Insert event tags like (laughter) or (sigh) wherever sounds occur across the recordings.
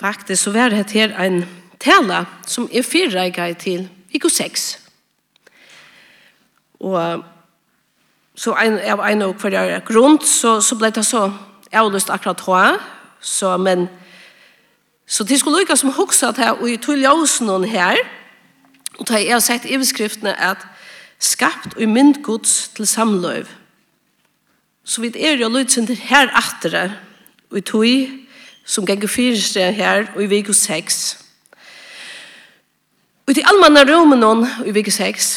Faktisk så var det her en tala som er fyrreiket til Viko 6. Og så en, av en og hver grunn så, så ble det så avlyst akkurat hva. Så, men, så det skulle lykke som hoksa at her, og i tog ljøsen her, og da jeg har sett i beskriftene at skapt og myndgods til samløv. Så vi er jo lydsen til her atter, og i tog som ganger fyrste her og i vik 6. Og til allmanna rommen og i vik 6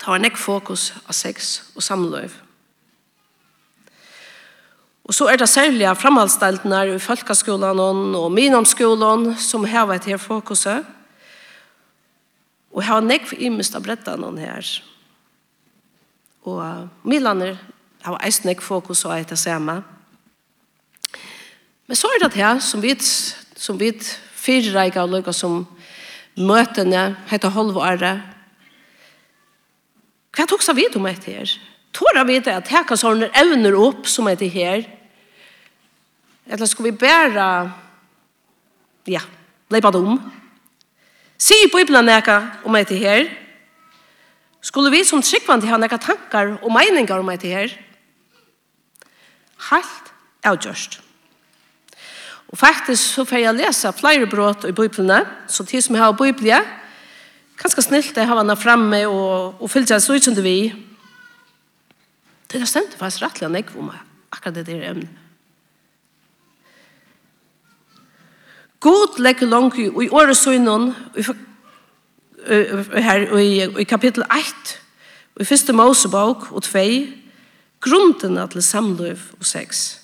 tar nekk fokus av sex og samløv. Og så er det særlig framhaldsdeltene i folkeskolen og minomskolen som har vært her fokuset. Og har nekk imest av brettene her. Og Milaner har eist nekk fokus og etter samme. Og Men så er det her som vi, som vi fyrreika og lukka som møtene, heter Holvåret. Hva tok seg vi om etter her? Tåra vi det at her kan sånne evner opp som etter her? Eller skal vi bæra, ja, leipa dem? Si på Bibelen neka om etter her. Skulle vi som tryggvand ha neka tankar og meiningar om etter her? Halt avgjørst. Og faktisk så får jeg lese flere brot i Bibelene, så de som har Bibelen, ganske snilt det har han fremme og, og fyllt seg så ut som det vi. Det er stemt faktisk rettelig han ikke om akkurat det der emnet. God legger langt i, i året så innan, her i, i kapittel 1, i første Mosebok og 2, grunden til samløv og 6.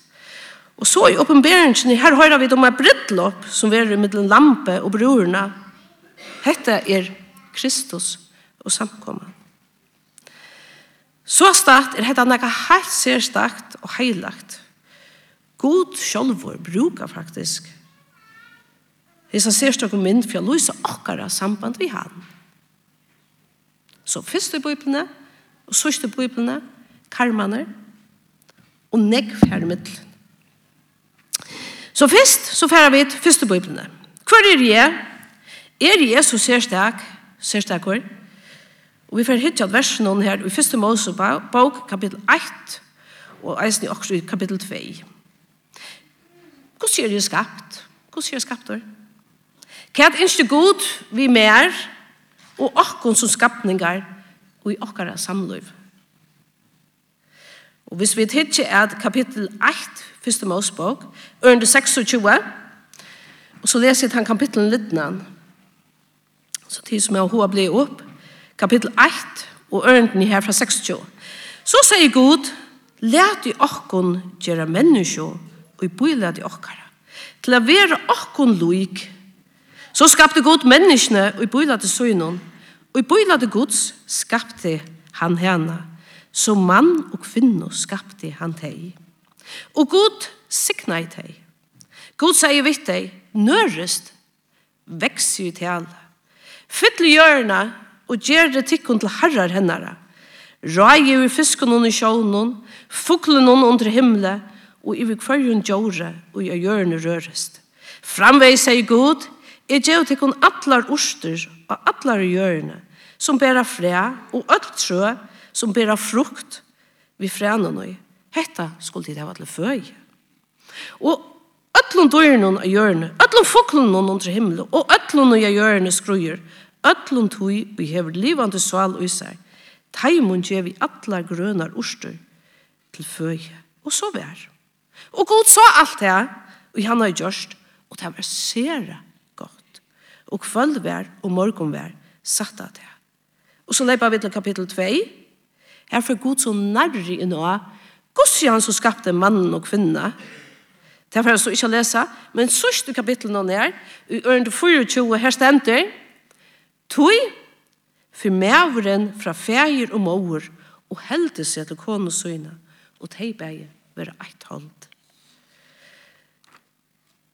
Og så i oppenberingen, her hører vi om et brittlopp som er i middelen lampe og brorene. Hette er Kristus og samkommet. Så stakt er hetta noe helt sérstakt og heilagt. God sjálfur brukar faktisk hesa sérstak og mynd for å løse akkara samband vi han. Så fyrst i bøyplene, og sørste bøyplene, karmaner, og negg fjærmiddelen. Så først så færre vi til første biblene. Hvor er jeg? Er jeg så særstak? Særstak hvor? Og vi får hitte at versen noen her i første Mosebok, kapittel 1, og eisen i også i kapittel 2. Hvordan er det skapt? Hvordan er det skapt der? Hva er ikke god vi mer, og akkurat som skapninger, og i akkurat samløyve? Og hvis vi tidsje er kapittel 8, første Mosebok, ørende 26, og så leser jeg han kapittelen littnan, så tid som jeg har blitt opp, kapittel 8, og ørenden her fra 26. Så sier Gud, let i okkon gjøre menneskje, og i bøyla i okkara, til å være okkon loik. Så skapte Gud menneskene, og i bøyla i søgnen, og i bøyla i Guds skapte han henne, som mann og kvinne skapte han teg. Og Gud sikna i teg. Gud sier vidt deg, nørest, veks i teg Fyll i hjørna og gjer det tikkun til herrar hennara. Rægi i fiskun hon i sjånun, fuglun under himle, og i kvarjun djore og i hjørne rørest. Framvei sier Gud, jeg gjev tikkun atlar orster og atlar hjørne, som bæra fræ og öll trø, som bera frukt vi fræna nøy. Hetta skulle tid hava til føy. Og öllum døyrnun av hjørne, öllum foklunun under himmel, og öllum av hjørne skrujer, öllum tui vi hever livande sval ui seg. Taimun gjev vi atlar grønar orster til føy. Og så vær. Og god sa alt det, og han har gjørst, og det var sere godt. Og kvöld vær og morgon vær satt av det. Og så leipa vi til kapittel 2, Her får god så nærri i noe. Gossi han som skapte mannen og kvinna. Det får jeg så ikke lese. Men sørste kapitlet nå nær, i ørende 24, her stender, Tui, for mævren fra feir og mor, og heldig seg til konesøyne, og teibeie være eit hånd.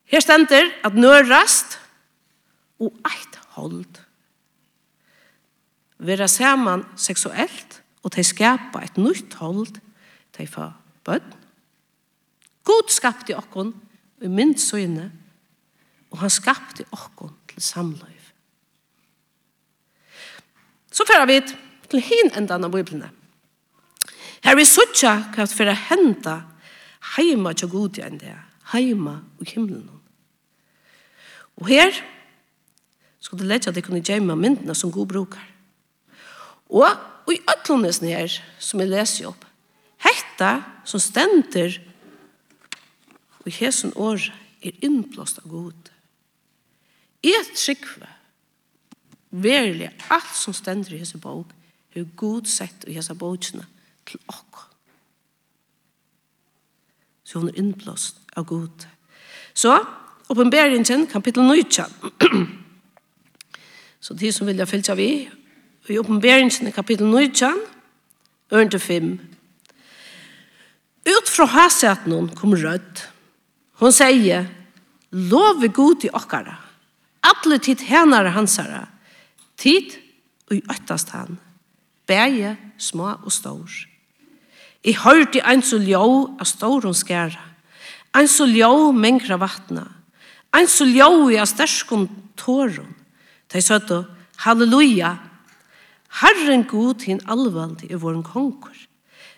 Her stender at nørast og eit hold. Vera saman seksuelt og de skapa et nytt hold, de får bønn. God skapte okkon i mynd søgne, og han skapte okkon til samløyv. Så færa vi til hin endan av biblene. Her vi suttja hva for å henda heima til god enn det, heima i himmelen. Og her skal det letja at jeg kunne gjemme myndene som god brukar. Og i ødlånesen her, som jeg leser opp, hetta som stender og hesen år er innblåst av god. Et trykker verilig, alt som stender i hese bok er god sett i hese bokene til åk. Så hun er innblåst av god. Så, oppenberingen, kapittel 9. Så de som vilja fylja vi, i oppenberingen i kapittel 19, ørende 5. Ut fra haset noen kom rødt. Hun sier, lov er god i okkara, alle tid henare hansara, tid og i øttast han, bæje, små og stor. I hørte ein så ljå av stor hun skæra, ein så ljå mengra vattna, ein så ljå i av sterskom tåren. De søtte, halleluja, Herren god hin allvaldi er våren konkur.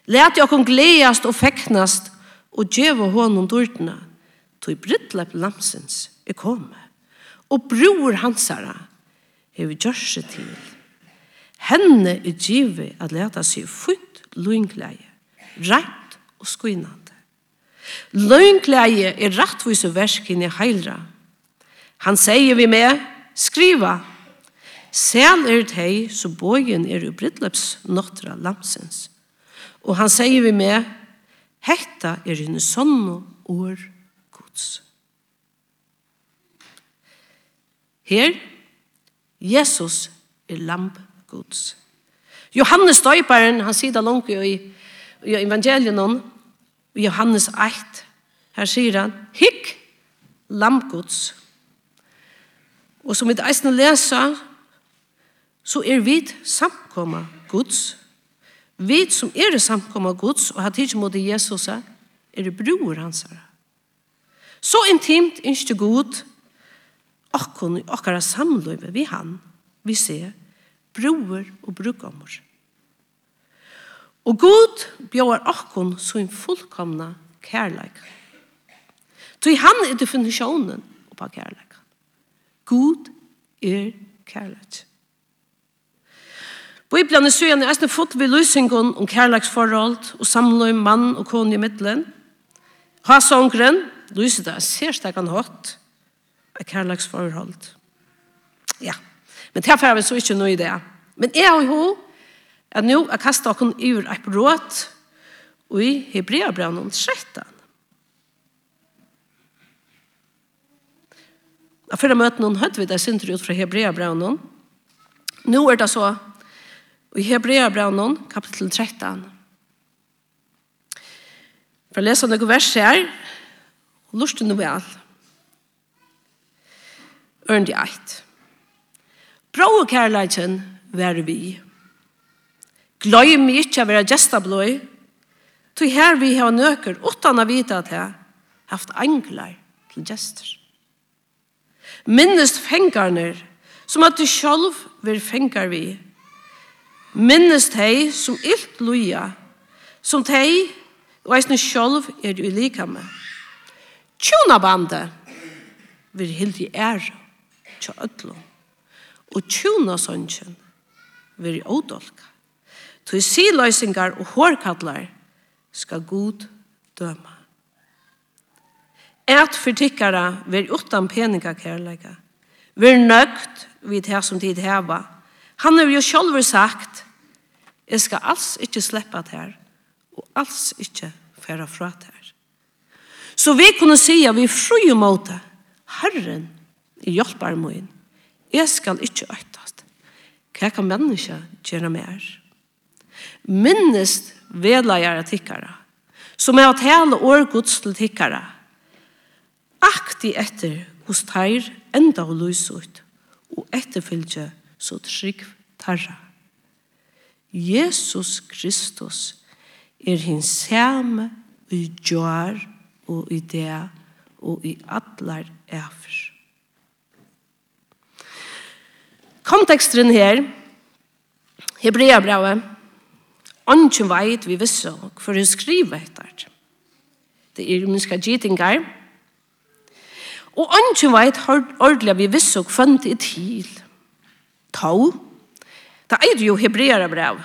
Læt jeg kon gleast og feknast og djeva honom dårdna. Tog brittlepp lamsens er komme. Og bror hansara hever gjørse til. Henne er djive at leta seg fyrt løgngleie, rett og skuinande. Løgngleie er rettvis og versk inn i heilra. Han sier vi med, skriva, Sel er det hei, så bojen er jo bryllupsnottra lamsens. Og han sier vi med, hetta er henne sånne år gods. Her, Jesus er lamp gods. Johannes døyparen, han sier det langt i, i evangelien om, i Johannes 8, her sier han, hikk lamp gods. Og som vi eisen leser, så er vi samkomma Guds. Vi som er samkomma Guds og har tidsi mot Jesus er bror hans her. Så intimt innskje god akkon i akkara samløyve vi han, vi ser bror og brukommer. Og god bjør akkon så en fullkomna kærleik. Så han er definisjonen på kærleik. God er kærleik. Bibelen er søgjende eisne fått ved løsingen om kærlagsforhold og samløy mann og kone i middelen. Hasongren, løser det, ser seg han hatt, er kærlagsforhold. Ja, men det er vi så ikke noe i det. Men jeg og hun er nå å kaste oss ur et bråd og i Hebreabrann Og før Jeg føler noen hun høyde vi det synder ut fra Hebreabrann. Nå er det så i Hebreabraunen, kapitel 13. For å lese noen vers her, og lort noe vel. Ørndi eit. Bra og kærleikken vær vi. Gløy mig ikke av være gestabløy, tog her vi har nøker, utan å vite at jeg haft angler til gester. Minnest fengarner, som at du sjálf vil fengar vi, minnes hei som ilt loja, som tei og eisne sjolv er jo i lika med. Tjona bandet vil hildi er tja ödlo, og tjona sønnsjen vil i ådolka. Tui siløysingar og hårkallar skal god døma. Et fyrtikkara vil utan peninga kærleika, vil nøgt vid det som tid heva, Han har jo selv sagt, jeg skal alls ikke slippe det her, og alls ikke fære fra det her. Så vi kunne si at vi frie måte, Herren i hjelper min, jeg skal ikke øktast. Hva kan mennesker gjøre mer? Minnest vedleier tikkere, som er å tale årgods til tikkere, aktig etter hos teir enda og løs ut, og etterfylgje så trygg tarra. Jesus Kristus er hin samme i jar og i det og i atlar efer. Konteksten her, Hebreabravet, Anken veit vi visse for å skrive etter. Det er minska gittingar. Og anken veit ordelig vi visse og kvant i til tau. Det er jo hebreere brev.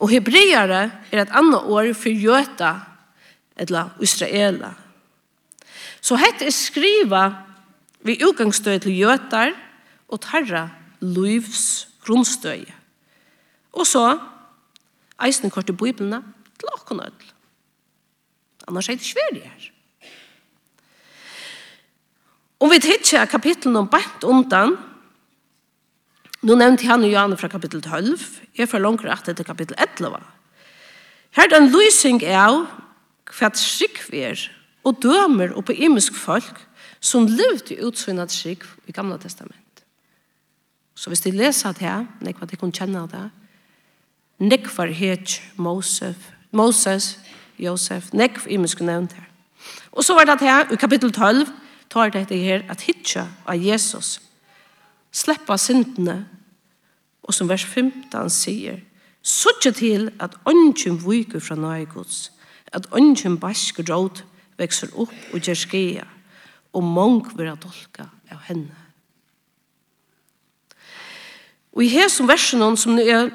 Og hebreere er et annet år for jøta, eller israela. Så hette er skriva vi utgangsstøy til jøtar og tarra livs grunnstøy. Og så eisen kort i biblene til åkken ødel. Annars er det svært her. Om vi tidsja kapitlen om bant undan, Nu nevnte han og Janne fra kapittel 12, er får langt at etter kapittel 11. Her er en løsning av hva trygg vi er, og dømer og på imisk folk som levde utsynnet trygg i Gamla Testament. Så hvis de leser det her, nekva de kunne kjenne det, nekva het Moses, Moses, Josef, nekva imisk nevnt her. Og så var det her, i kapittel 12, tar det her at hitja av Jesus. Jesus sleppa syndene, og som vers 15 sier, Suttje til at ånden viker fra nøygods, at ånden basker råd vekser opp og gjør skia, og mong vil ha dolka av henne. Og i her som versen som nu er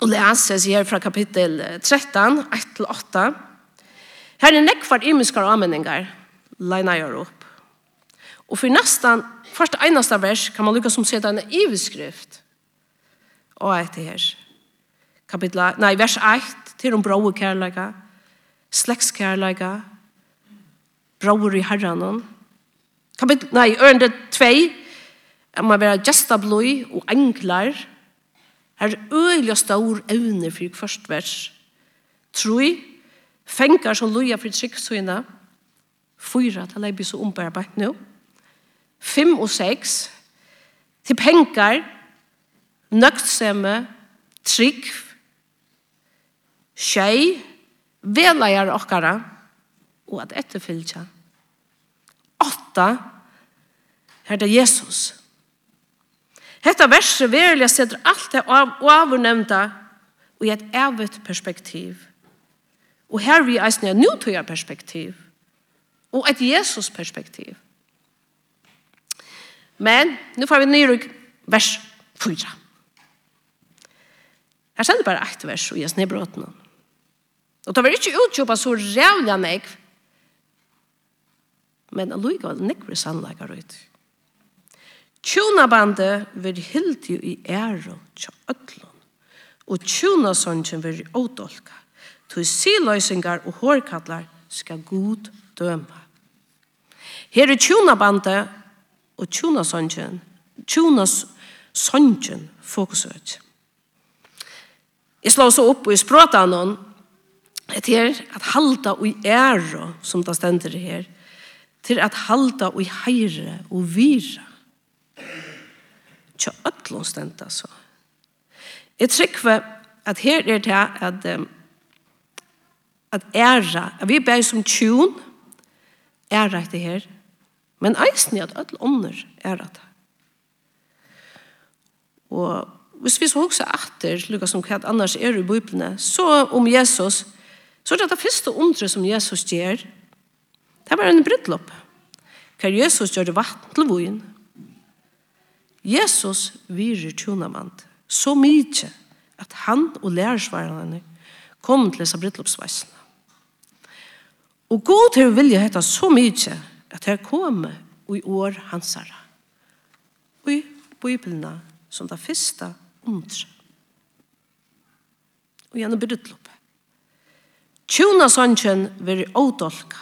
og leses her fra kapittel 13, 1-8, her er nekvar imiskar ameningar, leina gjør opp. Og for nesten Først eneste vers kan man lukka som seta en iveskrift. Og etter her. Kapitla, nei, vers 1 til om brau kærleika, slektskærleika, brauer i herranen. Kapitla, nei, ørende 2 at man vera gesta bløy og englar. Her øyla stor evne for først vers. Troi, fengar som loja for tryggsøyna. Fyra, det leiby så ombæra nå. No. 5 og 6, til penger, nøgtsemme, trygg, tjei, veleier okkara, og at etterfylltja. Åtta, her det Jesus. Hetta verset verilig setter alt det av avnevnta i et evet perspektiv. Og her vi eisne er nutøya perspektiv, og et Jesus perspektiv. Men nu får vi nyrug vers 4. Her sender bare eit vers og jes nedbråten. Og det var ikke utkjøpet så rævla meg, men alluga var nekre sannleikar ut. Tjonabandet var hildi i æro tja ötlun, og tjonasongen vil ådolka, tog siløysingar og hårkallar skal god døma. Her er i tjonabandet og tjuna sonjen, tjuna sonjen fokusøk. Jeg slår så opp i språta noen et her, at halda og æra, som det stender her, til at halda og heire og vira. Tja ötlån stenda så. Jeg trykker at her er det at um, at æra, at vi ber som tjun, æra etter her, Men eisen er at alle ånder er at det. Og hvis vi så også etter, lukka som hva annars er i Bibelen, så om Jesus, så er det det første undre som Jesus gjør, det var en brydlopp. Hva Jesus gjør det vatten til vojen. Jesus virer tjonamant så mye at han og lærersvarene kom til disse brydloppsveisene. Og god til å vilje hette så mye at her kom i år hansara. i bibelna som det første undre. Og gjennom brudlopp. Tjuna sannsjen veri ådolka.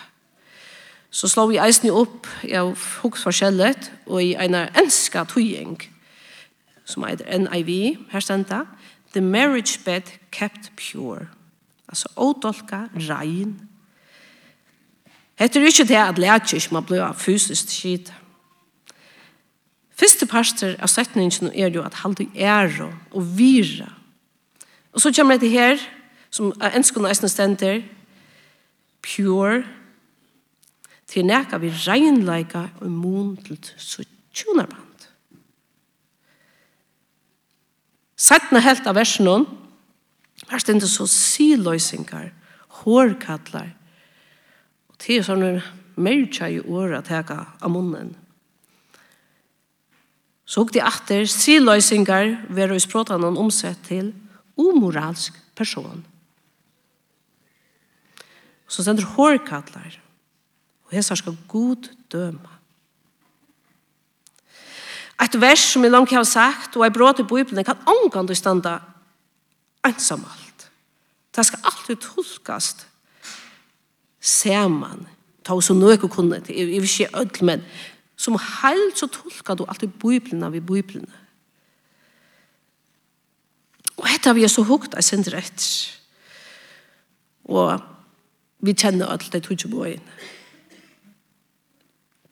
Så slå vi eisen opp av hoksforskjellet og i en enska tøying som heter NIV, her stenda, The marriage bed kept pure. Altså ådolka, rein, Hette er ikke det at lærte ikke man blir fysisk skid. Første parster av setningen er jo at halde ære og vira. Og så kommer det her, som er ønskene eisen stender, pure, til nekka vi regnleika og mun til tjunarband. Settene helt av versen hon, her stender så siløysingar, hårkallar, Det er sånne merkja i året teka av munnen. Så de atter siløysingar vera i språtanen omsett til omoralsk person. Så sender hårkattlar. Og hessar skal god døma. Et vers som jeg langt har sagt, og jeg bråter i Bibelen, kan omgang til standa ensamalt. Det skal alltid tolkast saman. Ta oss og nøk i kunne, jeg vil ikke men som heilt så tolkar du alltid biblina vi biblina. Og hetta vi er så hukt, jeg sender etter. Og vi kjenner alt det tog på inn.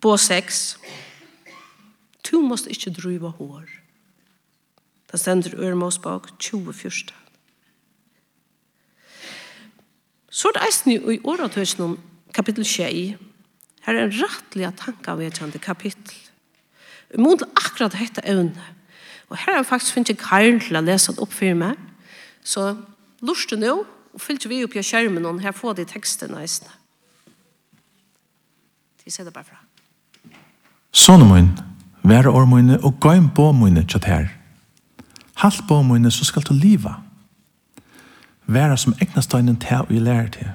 På sex. Du måst ikke driva hår. Det sender Ørmåsbak 2014. Så er det eisen i åretøysen om kapittel 6. Her er en rettelig tankeavgjørende kapittel. Vi må akkurat hette evne. Og her har jeg faktisk finnet Karl til å lese det opp for meg. Så lurte nå, og fyllt vi opp i skjermen, og her får de tekstene eisen. Vi ser det bare fra. Sånne min, være år og gå inn på mine tjatt her. Halt på mine, så skal du livet. Væra som egna steinen til og i lærer til.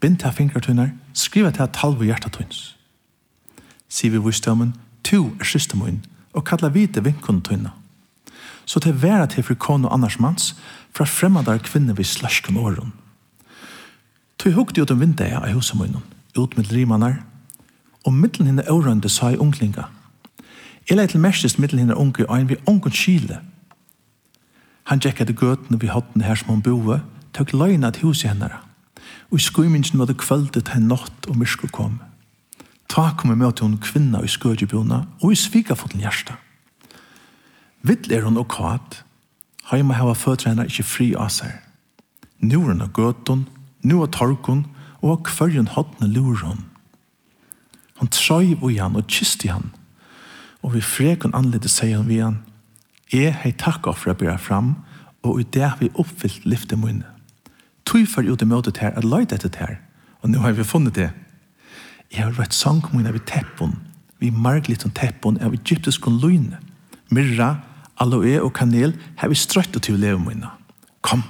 Bind til fingertunner, skriva til talv og hjertetunns. Sier vi vursdommen, to er systemoin, og kalla vite vinkuntunna. Så til væra til frikon og annars mans, fra fremadar kvinne vi slasken åren. Tøy hukte ut om vindeia av husamunnen, ut med rimanar, og middelen henne årende sa i unglinga. Jeg leit til merkist middelen henne unge og en vi unge kile, Han gikk etter gøtene vi hatt den her som hun boe, tøk løgnet til huset henne. Og i skuimingen var det kvöldet til en natt og myrsko kom. Ta kom med til hun kvinna i skødjebjona og i svika fått den hjärsta. Vill er hun og kvart, heima hava føtre henne ikkje fri av seg. Nu er hun av gøtun, nu er torkun, og av kvørjen hodne lurer hun. Han trøy og han og kysti han, og vi frekon anledde seg han vi han, Jeg hei takk for å bære fram, og i det vi oppfyllt lyfte munne. Tøy for jo det møtet her, at løyde etter her, og nå har vi funnet det. Jeg har vært sang munne ved teppon, vi marglit om teppon av egyptisk løgne. Myrra, aloe og kanel har vi strøtt til leve munne. Kom,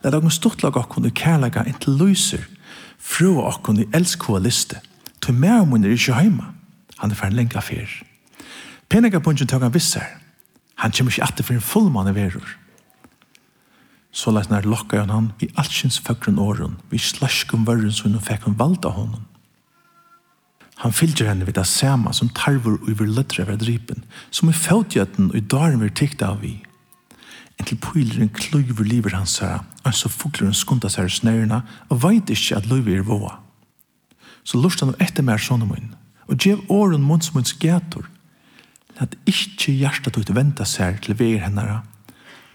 la dagen stortlag okkon i kærlaga inntil løyser, fru okkon i elskua liste, tøy mer munne er ikke heima. Han er ferdig lenge affær. Penega punchen tøk han visser, Han kommer ikke alltid for en fullmann i verur. Så lagt nær lokka han han i allsins føkren åren, vi slaskum vörren så hun fikk hun valda honom. Han fylgjer henne vid det sama som tarvor og iver løttere ved som i fæutgjøtten og i daren vi tykt av vi. En til pyleren kløyver liver hans særa, og så fugleren skunda særa snærna, og veit ikkje at løyver er våa. Så lort han etter mer sånne munn, og gjev åren munns munns at ikkje hjertet ut venta seg til veier hennara.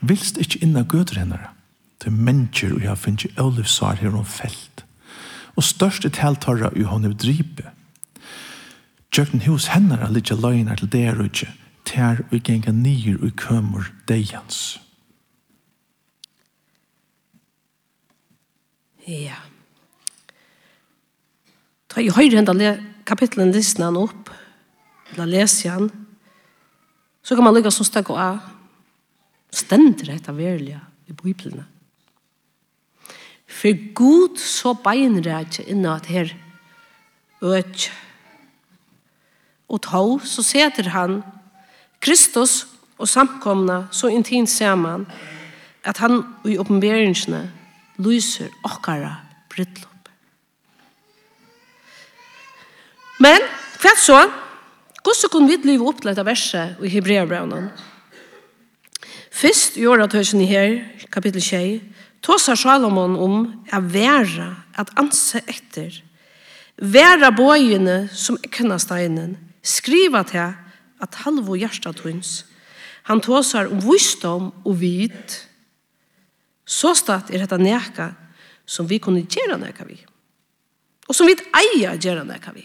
Vilst ikkje inna gøter hennara. Til mennesker og jeg finnes ikke ølivsvar her om felt. Og største teltarra i hon er dripe. Tjøkken hos hennara litja løgnar til det er ikke, tær og genga nyer og kømur deians. Ja. Da jeg høyre hendene kapitlen lysna han opp, la leser han, Så kan man lukka som stakk og av. Stender dette verlige i Bibelen. For god så beinrætje inna at her øk og tå, så seter han Kristus og samkomna så intimt saman at han i oppenberingsene lyser okkara brittlopp Men, hva så, Hvordan kunne vi leve opp til dette verset i Hebreabraunen? Først i året høysen i her, kapittel 6, tåser Salomon om å være, at anse etter. Være bøyene som ekna steinen, skriva til at halvo hjertet hunds. Han tåser om visdom og vid. Så statt er dette neka som vi kunne gjøre neka vi. Og som vi eier gjøre neka vi.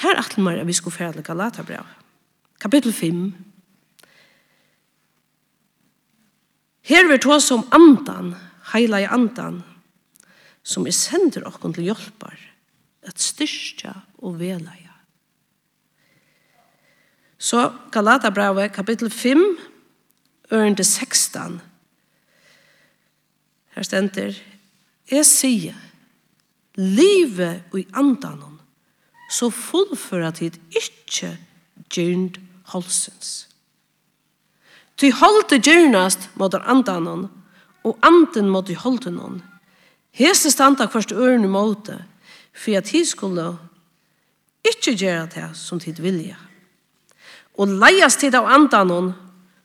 Her er alt mer vi skulle fære til Galaterbrev. Kapitel 5. Her vil ta som andan, heila i andan, som er sender okkon til hjelpar, at styrstja og velaja. Så Galaterbrevet, kapitel 5, ørende 16. Her stender, jeg sier, livet og i andan så fullfører tid ikke gjørnd holsens. Ty holde gjørnast mot andanon, og anden mot holde noen. Hese standa først ørene måte, for at de skulle ikke gjøre det som tid vilja. Og leias tid av andanon,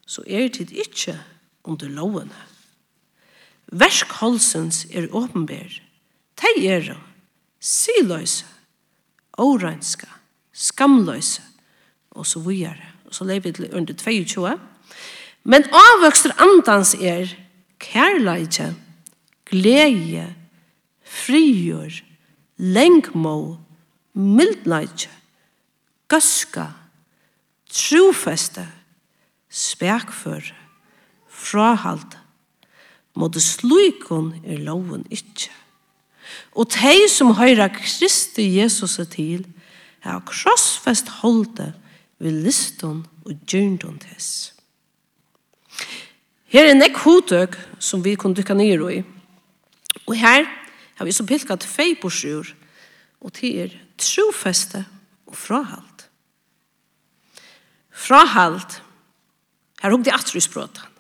så er tid ikke under lovene. Versk holsens er åpenbær. Tei er siløse oranska, skamløse, og så vujere. Og så lever vi under 22. Men avvøkster andans er kærleidje, glede, frigjør, lengmå, mildleidje, gøska, trofeste, spekføre, frahalt. Måte slukon er loven ikkje. Og de som høyrer Kristi Jesus til, er krossfest holde ved liston og gjørndon tess. Her er nekk hodøk som vi kunne dykka ned i. Og her har vi så pilkat sjur, og til er trofeste og frahalt. Frahalt, her hugde atru i språtan.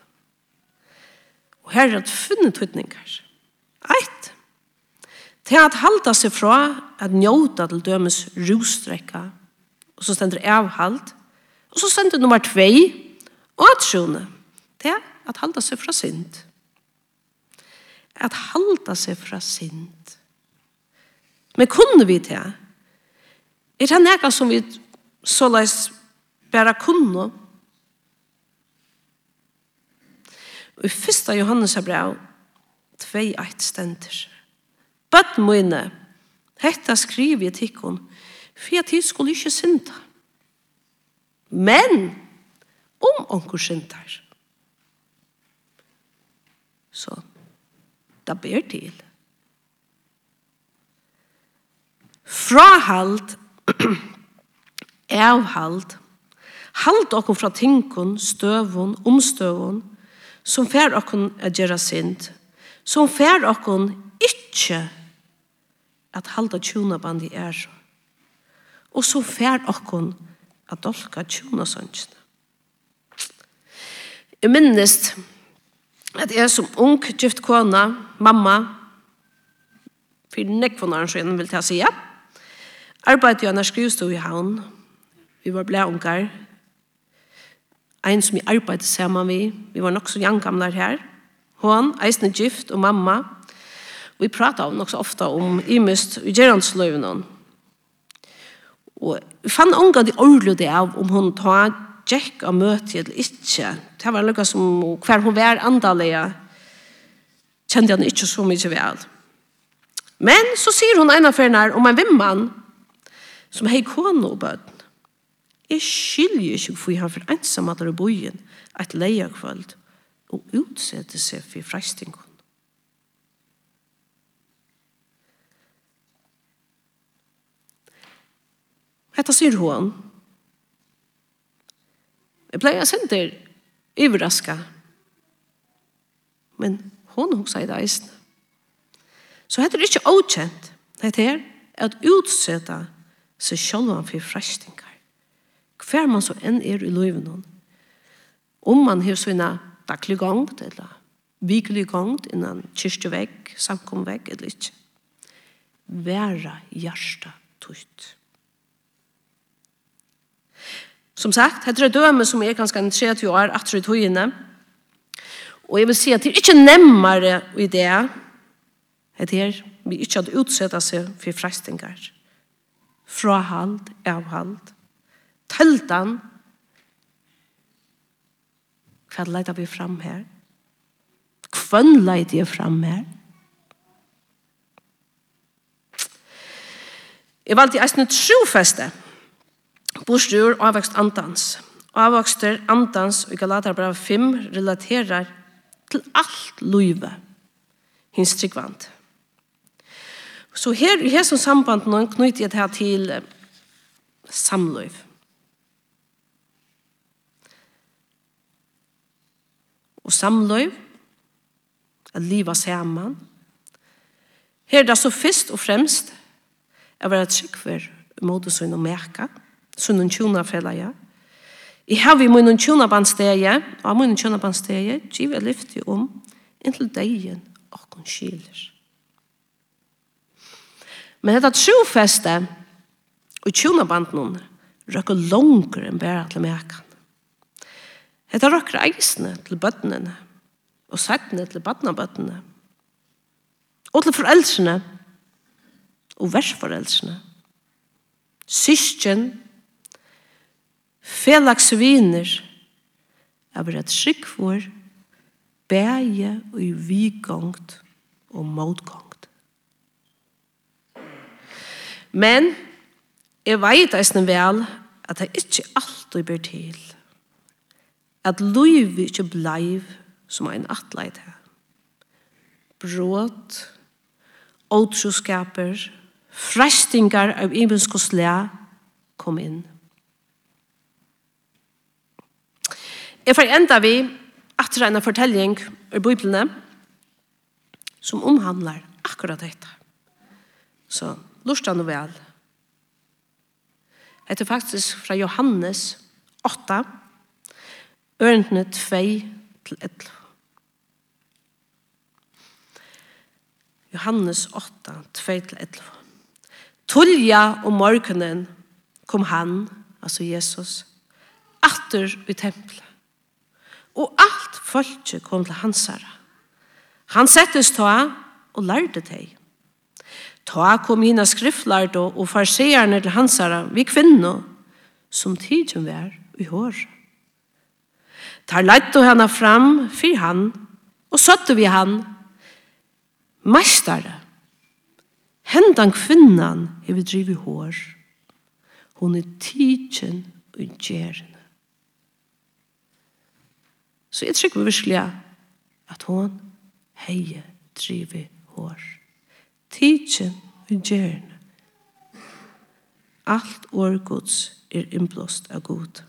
Og her er det funnet tøytningar. Eit, til at halda seg fra at njóta til dømes rústrekka, og så stendur avhald, og så stendur nummer 2, og at sjone, til at halda seg fra synd. At halda seg fra synd. Men kunne vi til? Er det nekka som vi såleis bæra kunne? Og i 1. Johannes brev 2.1 stendur Bøtt mine, hetta skriv jeg tikkun, for at jeg skulle ikke synda. Men, om onkur syndar, så, da ber til. Frahald, (clears throat) avhald, halt okkur fra tinkun, støvun, omstøvun, som fær okkur a gjerra synd, som fær okkur ikke at halda tjuna bandi er. Og så fær okkon at dolka tjuna sønnsene. Jeg minnest at jeg som ung gift kona, mamma, for nekvånaren så vil ta ja. arbeidde jeg når skrivstod i havn. Vi var blei ungar. En som vi arbeidde sammen vi. vi var nok så jangamlar her. Hon, eisne gift og mamma, Vi pratar om så ofta om imist i gerandsløyvene. Og vi fann unga de ordelig det av om hun tar Jack av møte eller ikke. Det var noe som hver hun var andalega kjente han ikke så mye vel. Men så sier hun en ena fyrir om en vimmann som hei kone og bøten. Jeg skiljer ikke for han for ensam at det er bojen et leia kvöld og utsette seg for frestingen. Hetta sier hon. Jeg pleier å sende overraska. Men hon hun sier det eisen. Så hetta er ikke avkjent. Hetta er at utsetta seg sjálvan for frestingar. Hver man så enn er i løyven hon. Om man har sånne daglig gang, eller vikelig gang innan kyrkjevegg, samkomvegg, eller ikke. Væra hjärsta tutt. Som sagt, heter er døme som er ganske 30 år, 18 tøyene. Og jeg vil si at det er ikke nemmere i det, dette her, vi ikke hadde utsettet seg for frestinger. Frahald, avhald, tøltan, hva leida vi fram her? Hvem leida jeg fram her? Jeg valgte eisen trofeste. Borsdur avvokst andans. Avvokster andans i Galaterbrev 5 relaterar til alt løyve hins tryggvand. Så her, i som samband nå knyter jeg det her til samløyv. Og samløyv, at liva saman. Her er det så først og fremst å være tryggver i måte og merka. Og sunnun tjuna felaja. I hav i munnun tjuna bandstegi, og munnun tjuna bandstegi, giv jeg lyfti om inntil degen okkun skiler. Men dette trofeste og tjuna bandnum røkker langer enn bæra til mekan. Dette røkker eisne til bøttene og sættene til bøttene og til foreldrene og versforeldrene. Syskjen felagsviner, av skikk for bæje og i vigongt og motgongt. Men jeg vet eisne vel at det ikke alltid ber til at liv ikke bleiv som ein atleid her. Bråd, åtroskaper, frestingar av ibenskoslea kom inn. Jeg får enda vi at det er en fortelling i Bibelen som omhandler akkurat dette. Så lurt han vel. Det er faktisk fra Johannes 8, ørentene 2 til 11. Johannes 8, 2 til 11. Tulja om morgenen kom han, altså Jesus, atter i tempelet og alt folket kom til hansara. Han settes ta og lærte teg. Ta kom hina skriftlærte og farseerne til hansara vi kvinno, som tidsen vær i hår. Tar leidt henne fram fyr han, og søtte vi han, meistare, hendan kvinnan hever driv i hår. Hon er tidsen og gjerne. Så jeg trykker virkelig at hon heie drive hår. Tidsen og gjerne. Alt årgods er innblåst av god.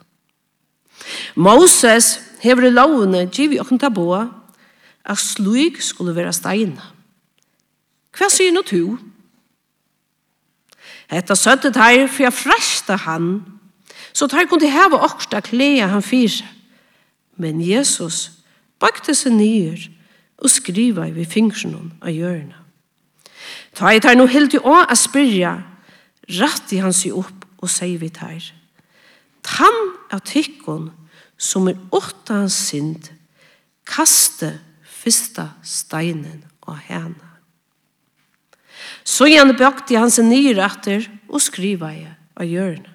Moses hever i lovene giv i åkken tabo at sluik skulle være steina. Hva sier nå to? Hetta søttet her for jeg fresta han, så tar jeg kunne heva oksta klea han fyrer. Men Jesus bakte seg nyer og skriva i vi fingrene av hjørnet. Ta i tar no helt i å a spyrja, ratt i hans i opp og sier vi tar. Tann av tykkon som er åtta hans synd, kaste fyrsta steinen av henne. Så igjen bakte han seg nye retter og skriva i av hjørnet.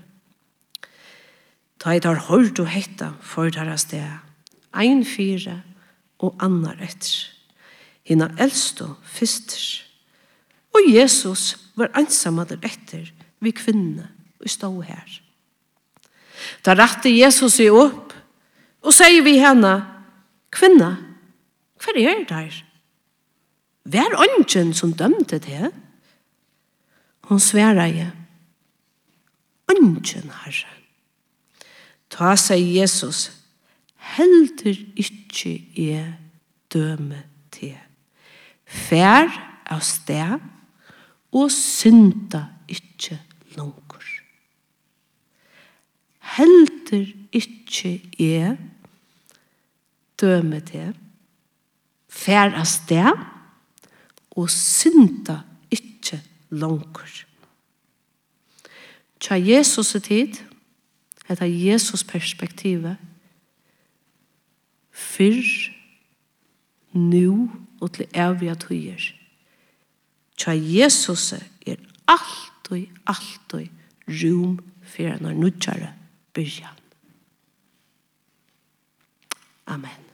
Ta i tar hård og hetta for deres sted ein fire og annar etter. Hina eldstå fyster. Og Jesus var ensamader etter vi kvinne og stå her. Da rette Jesus seg opp og sier vi henne, kvinne, hva er der? Vær ånden som dømte det? Hun sverer jeg, ånden herre. Ta seg Jesus heldur ikkje er døme til. Fær av sted og synda ikkje langur. Heldur ikkje er døme til. Fær av sted og synda ikkje langur. Tja Jesus er tid, etter Jesus perspektivet, fyrr, nu og til evige tøyer. Tja Jesus er alt og alt og rum for når nødgjere byrjan. Amen.